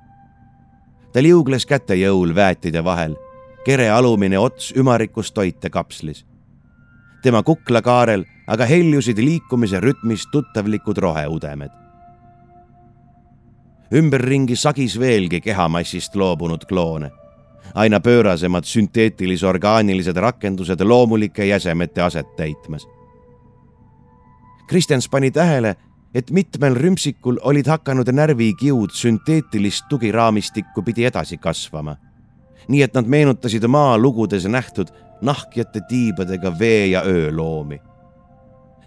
ta liugles käte jõul väetide vahel, kere alumine ots ümarikus toitekapslis. tema kuklakaarel aga heljusid liikumise rütmis tuttavlikud roheudemed. ümberringi sagis veelgi kehamassist loobunud kloone aina pöörasemad sünteetilis-orgaanilised rakendused loomulike jäsemete aset täitmas. Kristjans pani tähele, et mitmel rümpsikul olid hakanud närvikiud sünteetilist tugiraamistikku pidi edasi kasvama. nii et nad meenutasid maalugudes nähtud nahkjate tiibadega vee ja ööloomi.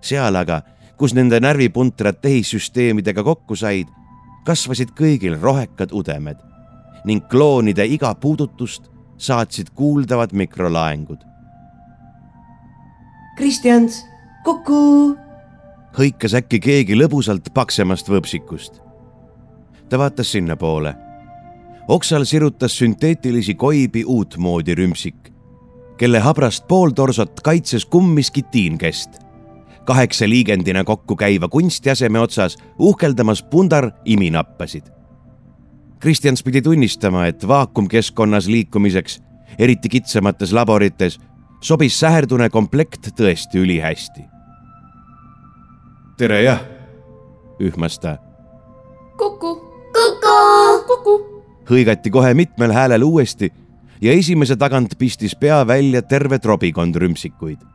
seal aga, kus nende närvipuntrad tehissüsteemidega kokku said, kasvasid kõigil rohekad udemed ning kloonide iga puudutust saatsid kuuldavad mikrolaengud. Kristjans, kuku. hõikas äkki keegi lõbusalt paksemast võpsikust. ta vaatas sinnapoole. oksal sirutas sünteetilisi koibi uutmoodi rümsik, kelle habrast pooltorsot kaitses kummiskitiinkest kaheksa liigendina kokku käiva kunstiaseme otsas uhkeldamas pundar iminappasid. Kristjans pidi tunnistama, et vaakumkeskkonnas liikumiseks, eriti kitsamates laborites, sobis säherdune komplekt tõesti ülihästi. tere jah, ühmas ta. kuku, kuku. kuku. hõigati kohe mitmel häälel uuesti ja esimese tagant pistis pea välja terve trobikond rümsikuid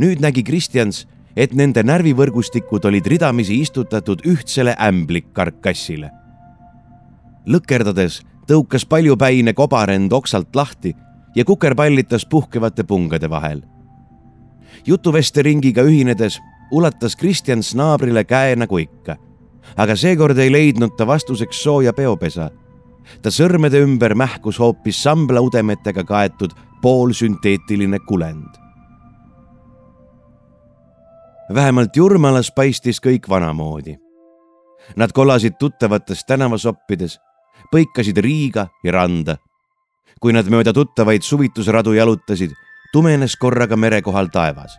nüüd nägi Kristjans, et nende närvivõrgustikud olid ridamisi istutatud ühtsele ämblikkarkassile. Lõkerdades tõukas paljupäine kobarend oksalt lahti ja kukerpallitas puhkevate pungade vahel. jutuveste ringiga ühinedes ulatas Kristjans naabrile käe nagu ikka, aga seekord ei leidnud ta vastuseks sooja peopesa. ta sõrmede ümber mähkus hoopis samblaudemetega kaetud poolsünteetiline kulend vähemalt Jurmalas paistis kõik vanamoodi. Nad kolasid tuttavates tänavasoppides, põikasid Riiga ja randa. kui nad mööda tuttavaid suvitusradu jalutasid, tumenes korraga mere kohal taevas.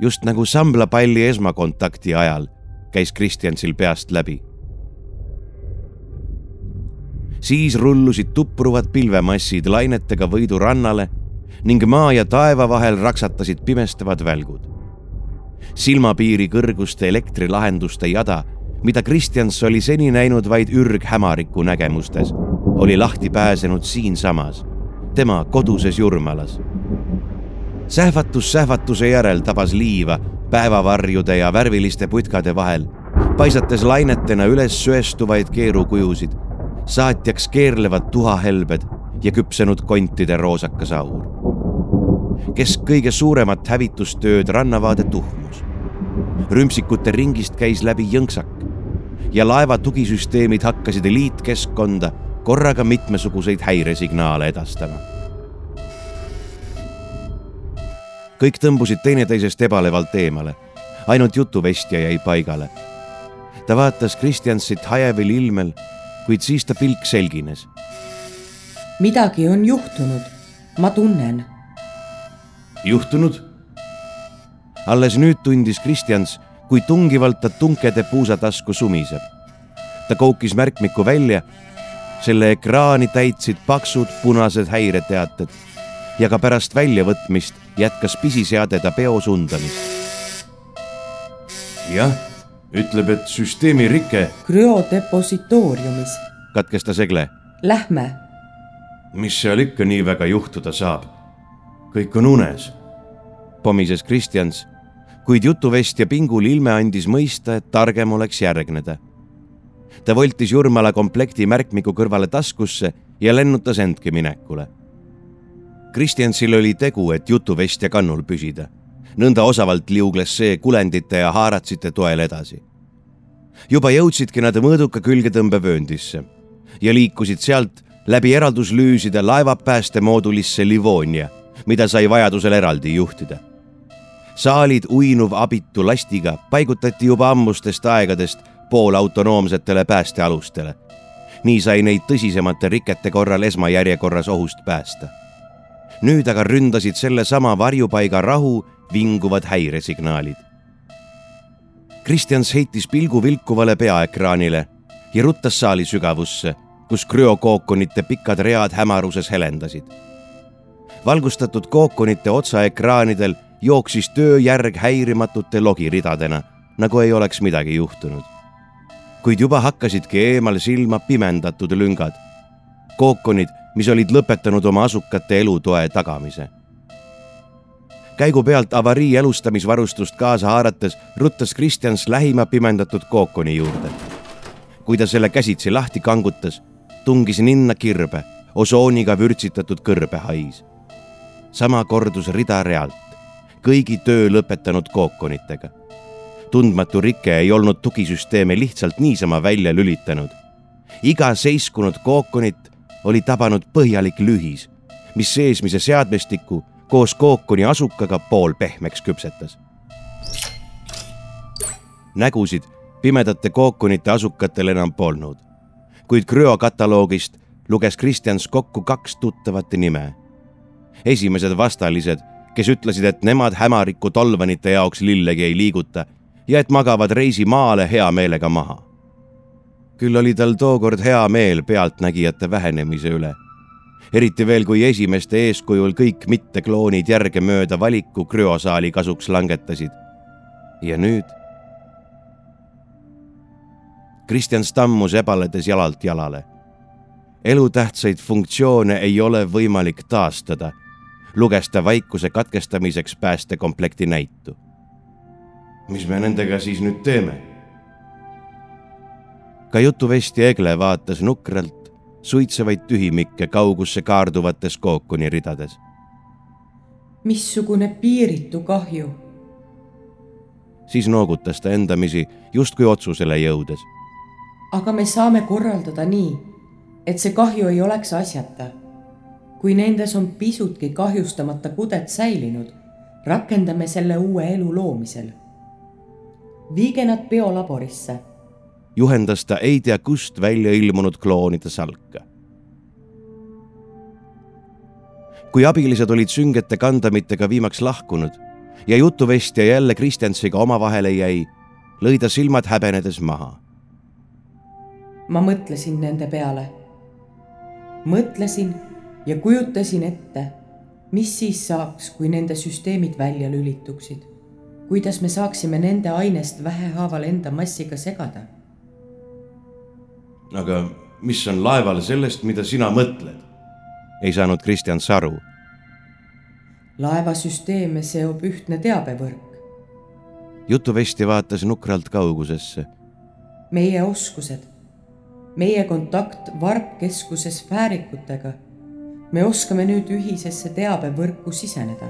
just nagu samblapalli esmakontakti ajal käis Kristjansil peast läbi. siis rullusid tupruvad pilvemassid lainetega võidu rannale ning maa ja taeva vahel raksatasid pimestavad välgud silmapiiri kõrguste elektrilahenduste jada, mida Kristjans oli seni näinud vaid ürghämariku nägemustes, oli lahti pääsenud siinsamas, tema koduses Jurmalas. sähvatus sähvatuse järel tabas liiva päevavarjude ja värviliste putkade vahel, paisates lainetena üles söestuvaid keerukujusid, saatjaks keerlevad tuhahelbed ja küpsenud kontide roosakas aur kes kõige suuremat hävitustööd rannavaade tuhmus. rümpsikute ringist käis läbi jõnksak ja laeva tugisüsteemid hakkasid eliitkeskkonda korraga mitmesuguseid häiresignaale edastama. kõik tõmbusid teineteisest ebalevalt eemale, ainult jutuvestja jäi paigale. ta vaatas Kristjansit hajevil ilmel, kuid siis ta pilk selgines. midagi on juhtunud, ma tunnen juhtunud? alles nüüd tundis Kristjans, kui tungivalt ta tunkede puusatasku sumiseb. ta koukis märkmiku välja. selle ekraani täitsid paksud punased häireteated ja ka pärast väljavõtmist jätkas pisiseade ta peo sundamist. jah, ütleb, et süsteemi rike. krüodepositooriumis. katkestas Egle. Lähme. mis seal ikka nii väga juhtuda saab? kõik on unes pomises Kristjans, kuid jutuvestja pingul ilme andis mõista, et targem oleks järgneda. ta voltis Jurmala komplekti märkmiku kõrvale taskusse ja lennutas endki minekule. Kristjansil oli tegu, et jutuvestja kannul püsida. nõnda osavalt liugles see kulendite ja haaratsite toel edasi. juba jõudsidki nad mõõduka külgetõmbevööndisse ja liikusid sealt läbi eralduslüüside laevapäästemoodulisse Livonia, mida sai vajadusel eraldi juhtida saalid uinuv abitu lastiga paigutati juba ammustest aegadest poolautonoomsetele päästealustele. nii sai neid tõsisemate rikete korral esmajärjekorras ohust päästa. nüüd aga ründasid sellesama varjupaiga rahu vinguvad häiresignaalid. Kristjans heitis pilgu vilkuvale peaekraanile ja ruttas saali sügavusse, kus krüokookonite pikad read hämaruses helendasid. valgustatud kookonite otsaekraanidel jooksis tööjärg häirimatute logiridadena, nagu ei oleks midagi juhtunud. kuid juba hakkasidki eemal silma pimendatud lüngad, kookonid, mis olid lõpetanud oma asukate elutoe tagamise. käigu pealt avarii elustamisvarustust kaasa haarates ruttas Kristjans lähima pimendatud kookoni juurde. kui ta selle käsitsi lahti kangutas, tungis ninna kirbe, osooniga vürtsitatud kõrbehais. sama kordus rida realt kõigi töö lõpetanud kookonitega. tundmatu rike ei olnud tugisüsteeme lihtsalt niisama välja lülitanud. iga seiskunud kookonit oli tabanud põhjalik lühis, mis seesmise seadmestiku koos kookoni asukaga poolpehmeks küpsetas. nägusid pimedate kookonite asukatel enam polnud, kuid Krüo kataloogist luges Kristjans kokku kaks tuttavat nime. esimesed vastalised, kes ütlesid, et nemad hämariku tolvanite jaoks lillegi ei liiguta ja et magavad reisi maale hea meelega maha. küll oli tal tookord hea meel pealtnägijate vähenemise üle. eriti veel, kui esimeste eeskujul kõik mittekloonid järgemööda valiku krüosaali kasuks langetasid. ja nüüd? Kristjan stammus ebaledes jalalt jalale elutähtsaid funktsioone ei ole võimalik taastada, luges ta vaikuse katkestamiseks päästekomplekti näitu. mis me nendega siis nüüd teeme? ka jutuvestja Egle vaatas nukralt suitsevaid tühimikke kaugusse kaarduvates kookoni ridades. missugune piiritu kahju. siis noogutas ta endamisi justkui otsusele jõudes. aga me saame korraldada nii et see kahju ei oleks asjata. Kui nendes on pisutki kahjustamata kudet säilinud, rakendame selle uue elu loomisel. viige nad biolaborisse. juhendas ta ei tea kust välja ilmunud kloonide salka. kui abilised olid süngete kandamitega viimaks lahkunud ja jutuvestja jälle Kristjansiga omavahele jäi, lõi ta silmad häbenedes maha. ma mõtlesin nende peale mõtlesin ja kujutasin ette, mis siis saaks, kui nende süsteemid välja lülituksid. kuidas me saaksime nende ainest vähehaaval enda massiga segada? aga mis on laeval sellest, mida sina mõtled? ei saanud Kristjan aru. laevasüsteeme seob ühtne teabevõrk. jutuvestja vaatas nukralt kaugusesse. meie oskused meie kontakt varpkeskuse sfäärikutega, me oskame nüüd ühisesse teabevõrku siseneda.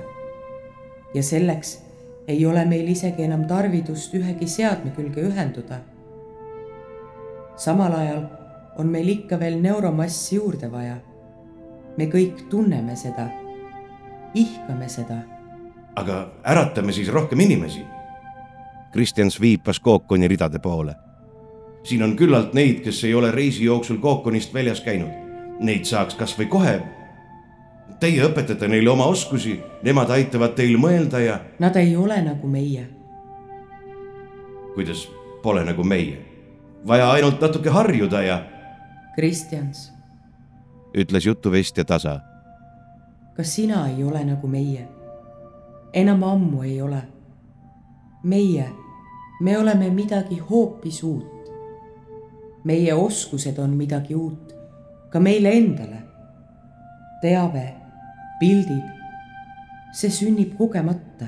ja selleks ei ole meil isegi enam tarvidust ühegi seadme külge ühenduda. samal ajal on meil ikka veel neuromassi juurde vaja. me kõik tunneme seda, ihkame seda. aga äratame siis rohkem inimesi. Kristjans viipas kookoni ridade poole siin on küllalt neid, kes ei ole reisi jooksul kookonist väljas käinud. Neid saaks kasvõi kohe. Teie õpetate neile oma oskusi, nemad aitavad teil mõelda ja. Nad ei ole nagu meie. kuidas pole nagu meie? vaja ainult natuke harjuda ja. Kristjans. ütles jutuvestja tasa. kas sina ei ole nagu meie? enam ammu ei ole. meie, me oleme midagi hoopis uut meie oskused on midagi uut, ka meile endale. teave, pildid, see sünnib kogemata.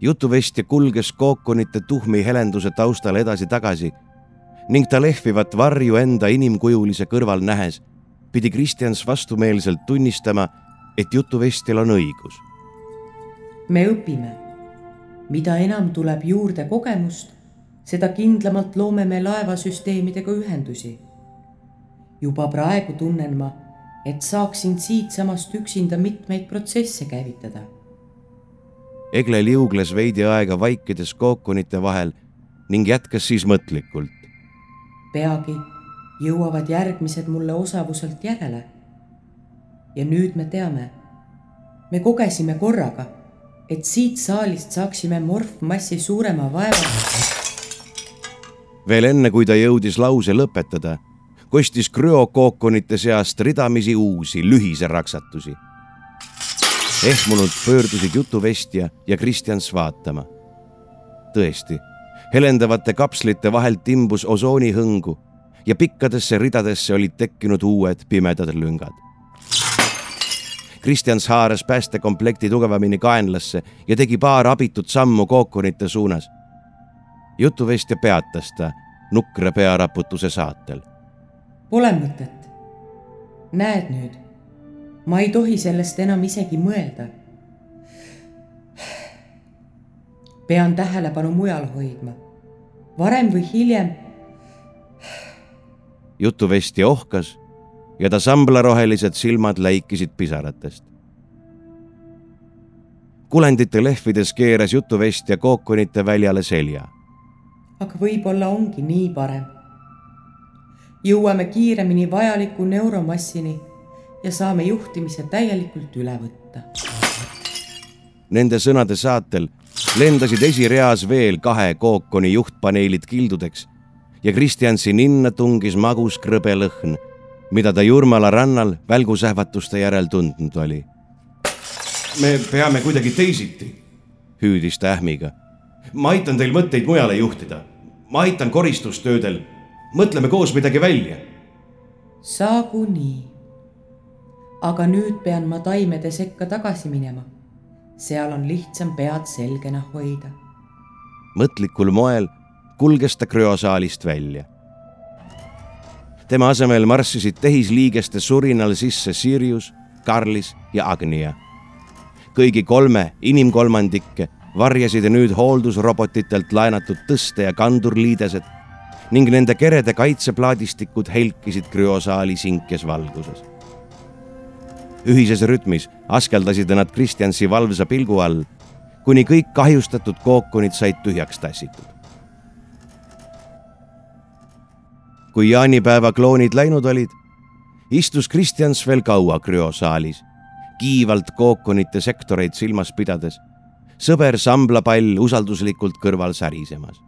jutuvestja kulges kookonite tuhmi helenduse taustal edasi-tagasi ning ta lehvivat varju enda inimkujulise kõrval nähes pidi Kristjans vastumeelselt tunnistama, et jutuvestjal on õigus. me õpime, mida enam tuleb juurde kogemust, seda kindlamalt loome me laevasüsteemidega ühendusi. juba praegu tunnen ma, et saaksin siitsamast üksinda mitmeid protsesse käivitada. Egle liugles veidi aega vaikides kookonite vahel ning jätkas siis mõtlikult. peagi jõuavad järgmised mulle osavuselt järele. ja nüüd me teame, me kogesime korraga, et siit saalist saaksime morfmassi suurema vaeva veel enne, kui ta jõudis lause lõpetada, kostis krüokookonite seast ridamisi uusi lühiseraksatusi. ehmunult pöördusid jutuvestja ja Kristjans vaatama. tõesti, helendavate kapslite vahelt imbus osoonihõngu ja pikkadesse ridadesse olid tekkinud uued pimedad lüngad. Kristjans haaras päästekomplekti tugevamini kaenlasse ja tegi paar abitut sammu kookonite suunas jutuvestja peatas ta nukra pearaputuse saatel. Pole mõtet. näed nüüd, ma ei tohi sellest enam isegi mõelda. pean tähelepanu mujal hoidma. varem või hiljem. jutuvestja ohkas ja ta samblarohelised silmad läikisid pisaratest. kulendite lehvides keeras jutuvestja kookonite väljale selja. aga võib-olla ongi nii parem. Jõuame kiiremini vajaliku neuromassini ja saame juhtimise täielikult üle võtta. Nende sõnade saatel lendasid esireas veel kahe kookoni juhtpaneelid kildudeks ja Kristjansi ninna tungis magus krõbe lõhn, mida ta Jurmala rannal välgusähvatuste järel tundnud oli. me peame kuidagi teisiti, hüüdis ta ähmiga. ma aitan teil mõtteid mujale juhtida, ma aitan koristustöödel, mõtleme koos midagi välja. saagu nii. aga nüüd pean ma taimede sekka tagasi minema seal on lihtsam pead selgena hoida. mõtlikul moel kulges ta krüosaalist välja. tema asemel marssisid tehisliigeste surinal sisse Sirius, Karlis ja Agnia. kõigi kolme inimkolmandikke varjasid nüüd hooldusrobotitelt laenatud tõste- ja kandurliidesed ning nende kerede kaitseplaadistikud helkisid krüosaali sinkes valguses ühises rütmis askeldasid nad Kristjansi valvsa pilgu all, kuni kõik kahjustatud kookonid said tühjaks tassitud. kui jaanipäeva kloonid läinud olid, istus Kristjans veel kaua krüosaalis, kiivalt kookonite sektoreid silmas pidades, sõber samblapall usalduslikult kõrval särisemas.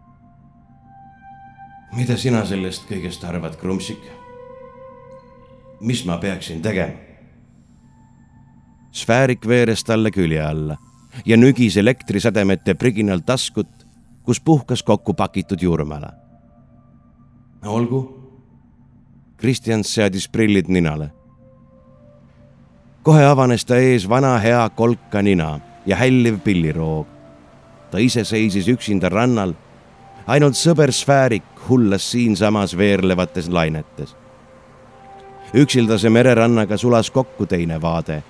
Mida sina sellest kõigest arvad, Krumpsik? mis ma peaksin tegema? sfäärik veeres talle külje alla ja nügis elektrisädemete priginal taskut, kus puhkas kokku pakitud juurmala. olgu. Kristjan seadis prillid ninale. kohe avanes ta ees vana hea kolka nina ja hälliv pilliroog. ta ise seisis üksinda rannal, ainult sõber sfäärik hullas siinsamas veerlevates lainetes. üksildase mererannaga sulas kokku teine vaade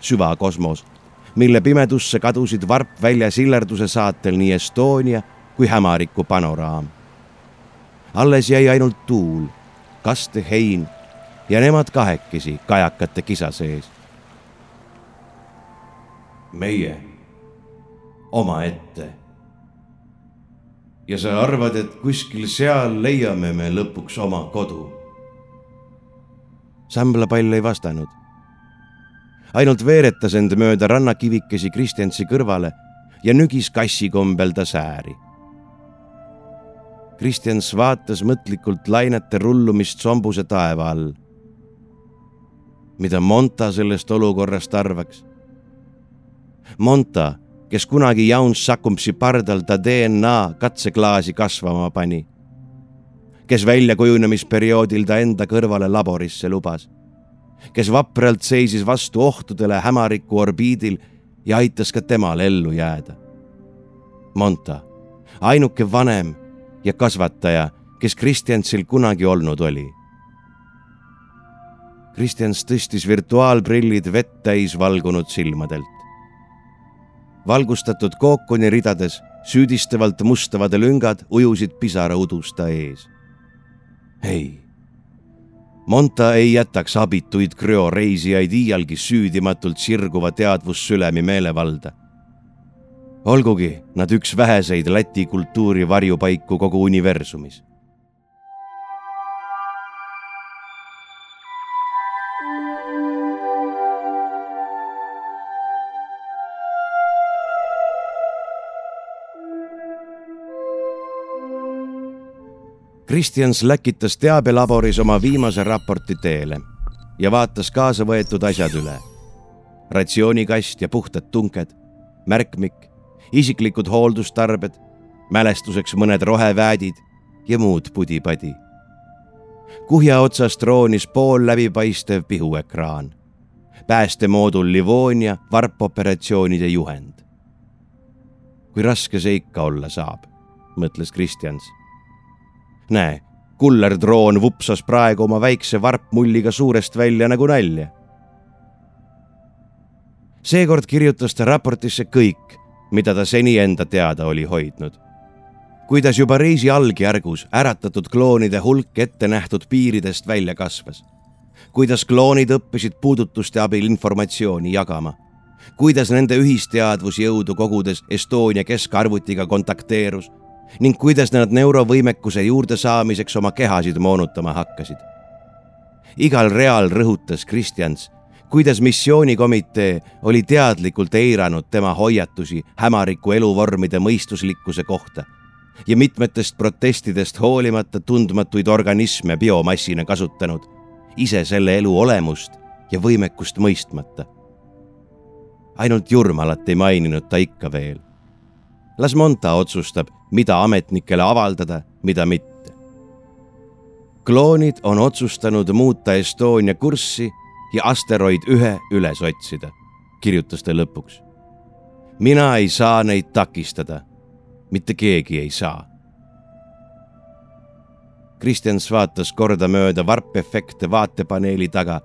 süvakosmos, mille pimedusse kadusid varpvälja sillerduse saatel nii Estonia kui hämariku panoraam. alles jäi ainult tuul, kastehein ja nemad kahekesi kajakate kisa sees. meie omaette. Ja sa arvad, et kuskil seal leiame me lõpuks oma kodu? samblapall ei vastanud ainult veeretas end mööda rannakivikesi Kristjansi kõrvale ja nügis kassi kombel ta sääri. Kristjans vaatas mõtlikult lainete rullumist sombuse taeva all. mida Monta sellest olukorrast arvaks? Monta, kes kunagi Jauns Sakumpsi pardal ta DNA katseklaasi kasvama pani, kes väljakujunemisperioodil ta enda kõrvale laborisse lubas kes vapralt seisis vastu ohtudele hämariku orbiidil ja aitas ka temal ellu jääda. Monta, ainuke vanem ja kasvataja, kes Kristjansil kunagi olnud oli. Kristjans tõstis virtuaalprillid vett täis valgunud silmadelt. Valgustatud kookoni ridades süüdistavalt mustavad lüngad ujusid pisaraudusta ees. ei Monta ei jätaks abituid krüoreisijaid iialgi süüdimatult sirguva teadvussülemi meelevalda. olgugi nad üks väheseid Läti kultuuri varjupaiku kogu universumis Kristjans läkitas teabelaboris oma viimase raporti teele ja vaatas kaasa võetud asjad üle. ratsioonikast ja puhtad tunked, märkmik, isiklikud hooldustarbed, mälestuseks mõned roheväädid ja muud pudi-padi. kuhja otsast roonis poolläbipaistev pihuekraan, päästemoodul Livonia varpoperatsioonide juhend. kui raske see ikka olla saab, mõtles Kristjans näe, kullerdroon vupsas praegu oma väikse varpmulliga suurest välja nagu nalja. seekord kirjutas ta raportisse kõik, mida ta seni enda teada oli hoidnud. kuidas juba reisi algjärgus äratatud kloonide hulk ettenähtud piiridest välja kasvas. kuidas kloonid õppisid puudutuste abil informatsiooni jagama. kuidas nende ühisteadvusjõudu kogudes Estonia keskarvutiga kontakteerus ning kuidas nad neurovõimekuse juurde saamiseks oma kehasid moonutama hakkasid. igal real rõhutas Kristjans kuidas missioonikomitee oli teadlikult eiranud tema hoiatusi hämariku eluvormide mõistuslikkuse kohta ja mitmetest protestidest hoolimata tundmatuid organisme biomassina kasutanud, ise selle elu olemust ja võimekust mõistmata. ainult Jurmalat ei maininud ta ikka veel. Las Monta otsustab, mida ametnikele avaldada, mida mitte. kloonid on otsustanud muuta Estonia kurssi ja asteroid ühe üles otsida, kirjutas ta lõpuks. mina ei saa neid takistada. mitte keegi ei saa. Kristjans vaatas kordamööda varpefekte vaatepaneeli taga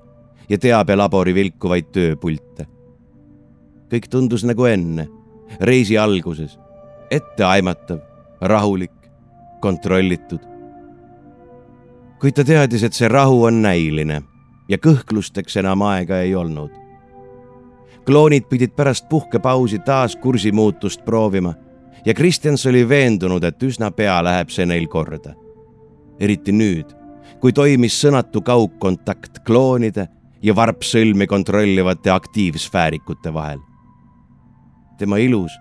ja teabelabori vilkuvaid tööpulte. kõik tundus nagu enne, reisi alguses, etteaimatav, rahulik, kontrollitud. kuid ta teadis, et see rahu on näiline ja kõhklusteks enam aega ei olnud. kloonid pidid pärast puhkepausi taas kursimuutust proovima ja Kristjans oli veendunud, et üsna pea läheb see neil korda. eriti nüüd, kui toimis sõnatu kaugkontakt kloonide ja varpsõlmi kontrollivate aktiivsfäärikute vahel. tema ilus,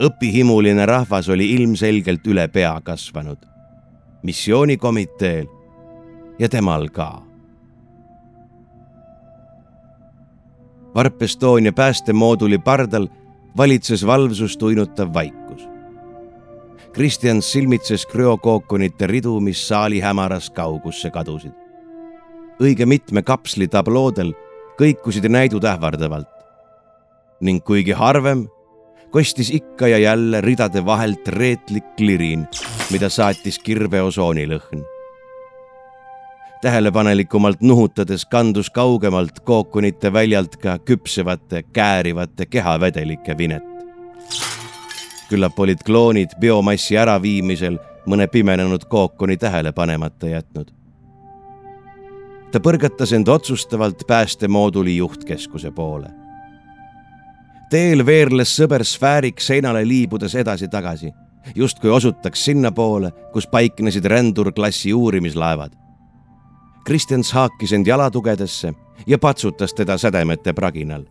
õpihimuline rahvas oli ilmselgelt üle pea kasvanud. missioonikomiteel ja temal ka Varp Estonia päästemooduli pardal valitses valvsust uinutav vaikus. Kristjan silmitses krüokookonite ridu, mis saali hämaras kaugusse kadusid. õige mitme kapsli tabloodel kõikusid näidud ähvardavalt. ning kuigi harvem, kostis ikka ja jälle ridade vahelt reetlik klirin, mida saatis kirveosooni lõhn tähelepanelikumalt nuhutades kandus kaugemalt kookonite väljalt ka küpsevate, käärivate kehavedelike vinet. küllap olid kloonid biomassi äraviimisel mõne pimenenud kookoni tähele panemata jätnud. ta põrgatas end otsustavalt päästemooduli juhtkeskuse poole. Teel veerles sõber sfäärik seinale liibudes edasi-tagasi, justkui osutaks sinnapoole, kus paiknesid rändurklassi uurimislaevad Kristjans haakis end jalatugedesse ja patsutas teda sädemete praginal.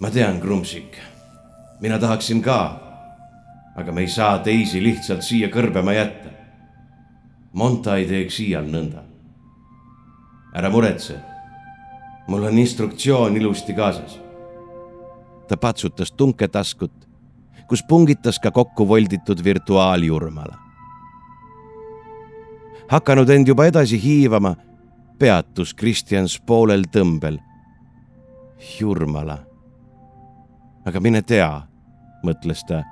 ma tean, Krumsik, mina tahaksin ka, aga me ei saa teisi lihtsalt siia kõrbema jätta. Monta ei teeks iial nõnda. ära muretse, mul on instruktsioon ilusti kaasas. Ta patsutas tunketaskut, kus pungitas ka kokku volditud virtuaaljurmala hakanud end juba edasi hiivama, peatus Kristjans poolel tõmbel. Jurmala. aga mine tea, mõtles ta.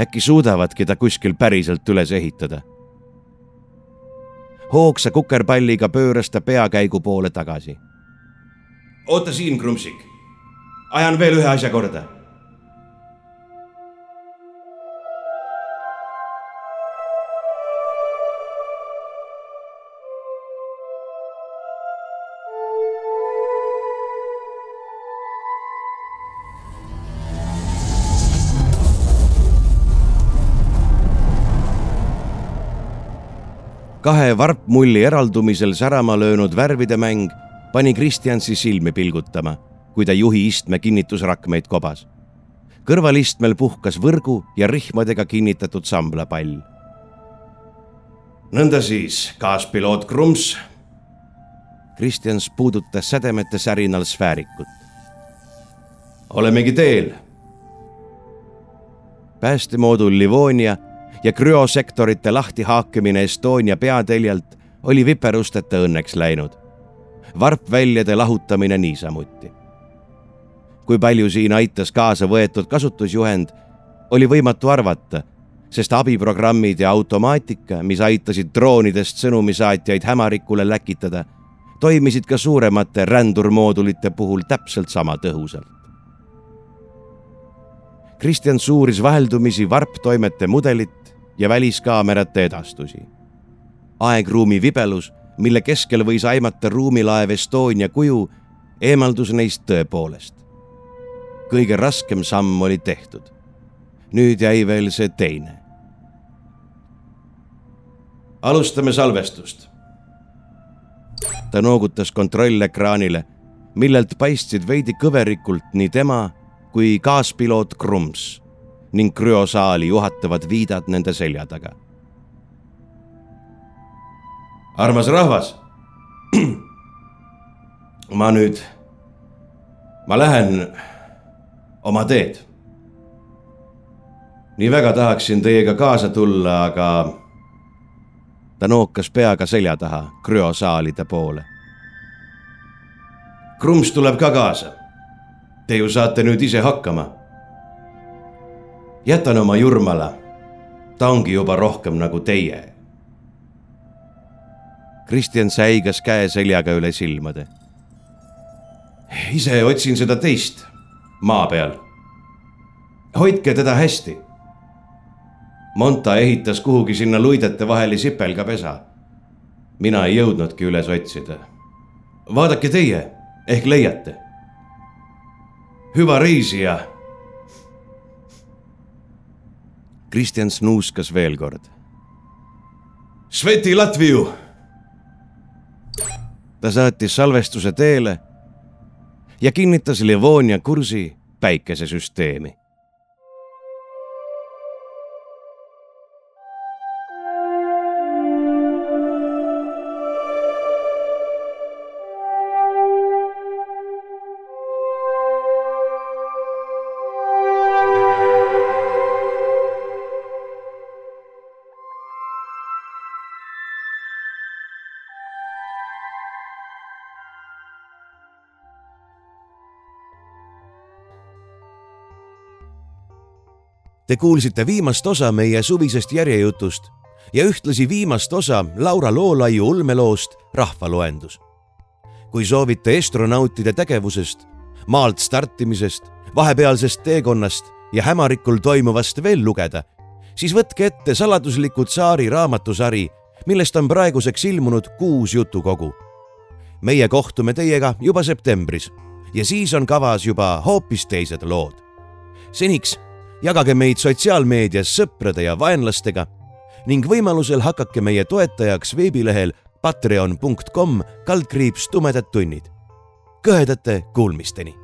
äkki suudavadki ta kuskil päriselt üles ehitada. hoogsa kukerpalliga pööras ta peakäigu poole tagasi. oota siin, Krumsik. Ajan veel ühe asja korda. Kahe varpmulli eraldumisel särama löönud värvide mäng pani Kristjansi silmi pilgutama, kui ta juhi istme kinnitusrakmeid kobas. kõrvalistmel puhkas võrgu ja rihmadega kinnitatud samblapall. nõnda siis, kaaspiloot Krums. Kristjans puudutas sädemete särinal sfäärikut. olemegi teel. päästemoodul Livonia ja krüosektorite lahtihaakimine Estonia peateljalt oli viperusteta õnneks läinud. varpväljade lahutamine niisamuti. Kui palju siin aitas kaasa võetud kasutusjuhend, oli võimatu arvata, sest abiprogrammid ja automaatika, mis aitasid droonidest sõnumisaatjaid hämarikule läkitada, toimisid ka suuremate rändurmoodulite puhul täpselt sama tõhusalt. Kristjan suuris vaheldumisi varptoimete mudelit ja väliskaamerate edastusi. aegruumi vibelus, mille keskel võis aimata ruumilaev Estonia kuju, eemaldus neist tõepoolest. Kõige raskem samm oli tehtud. nüüd jäi veel see teine. alustame salvestust. ta noogutas kontrollekraanile, millelt paistsid veidi kõverikult nii tema kui kaaspiloot Krums ning krüosaali juhatavad viidad nende selja taga. armas rahvas. ma nüüd, ma lähen oma teed. nii väga tahaksin teiega kaasa tulla, aga. ta nookas peaga selja taha krüosaalide poole. Krums tuleb ka kaasa Te ju saate nüüd ise hakkama. jätan oma Jurmala. ta ongi juba rohkem nagu teie. Kristjan säigas käe seljaga üle silmade. ise otsin seda teist maa peal. hoidke teda hästi. Monta ehitas kuhugi sinna luidete vahele sipelgapesa. mina ei jõudnudki üles otsida. vaadake teie, ehk leiate hüva reisi ja. Kristjan snuuskas veel kord. Sveti Latviu. ta saatis salvestuse teele ja kinnitas Livonia kursi päikesesüsteemi Te kuulsite viimast osa meie suvisest järjejutust ja ühtlasi viimast osa Laura Loolaiu ulmeloost Rahvaloendus. kui soovite astronautide tegevusest, maalt startimisest, vahepealsest teekonnast ja hämarikul toimuvast veel lugeda, siis võtke ette saladusliku tsaari raamatusari, millest on praeguseks ilmunud kuus jutukogu. meie kohtume teiega juba septembris ja siis on kavas juba hoopis teised lood. seniks jagage meid sotsiaalmeedias sõprade ja vaenlastega ning võimalusel hakake meie toetajaks veebilehel patreon.com kaldkriips tumedad tunnid. kõhedate kuulmisteni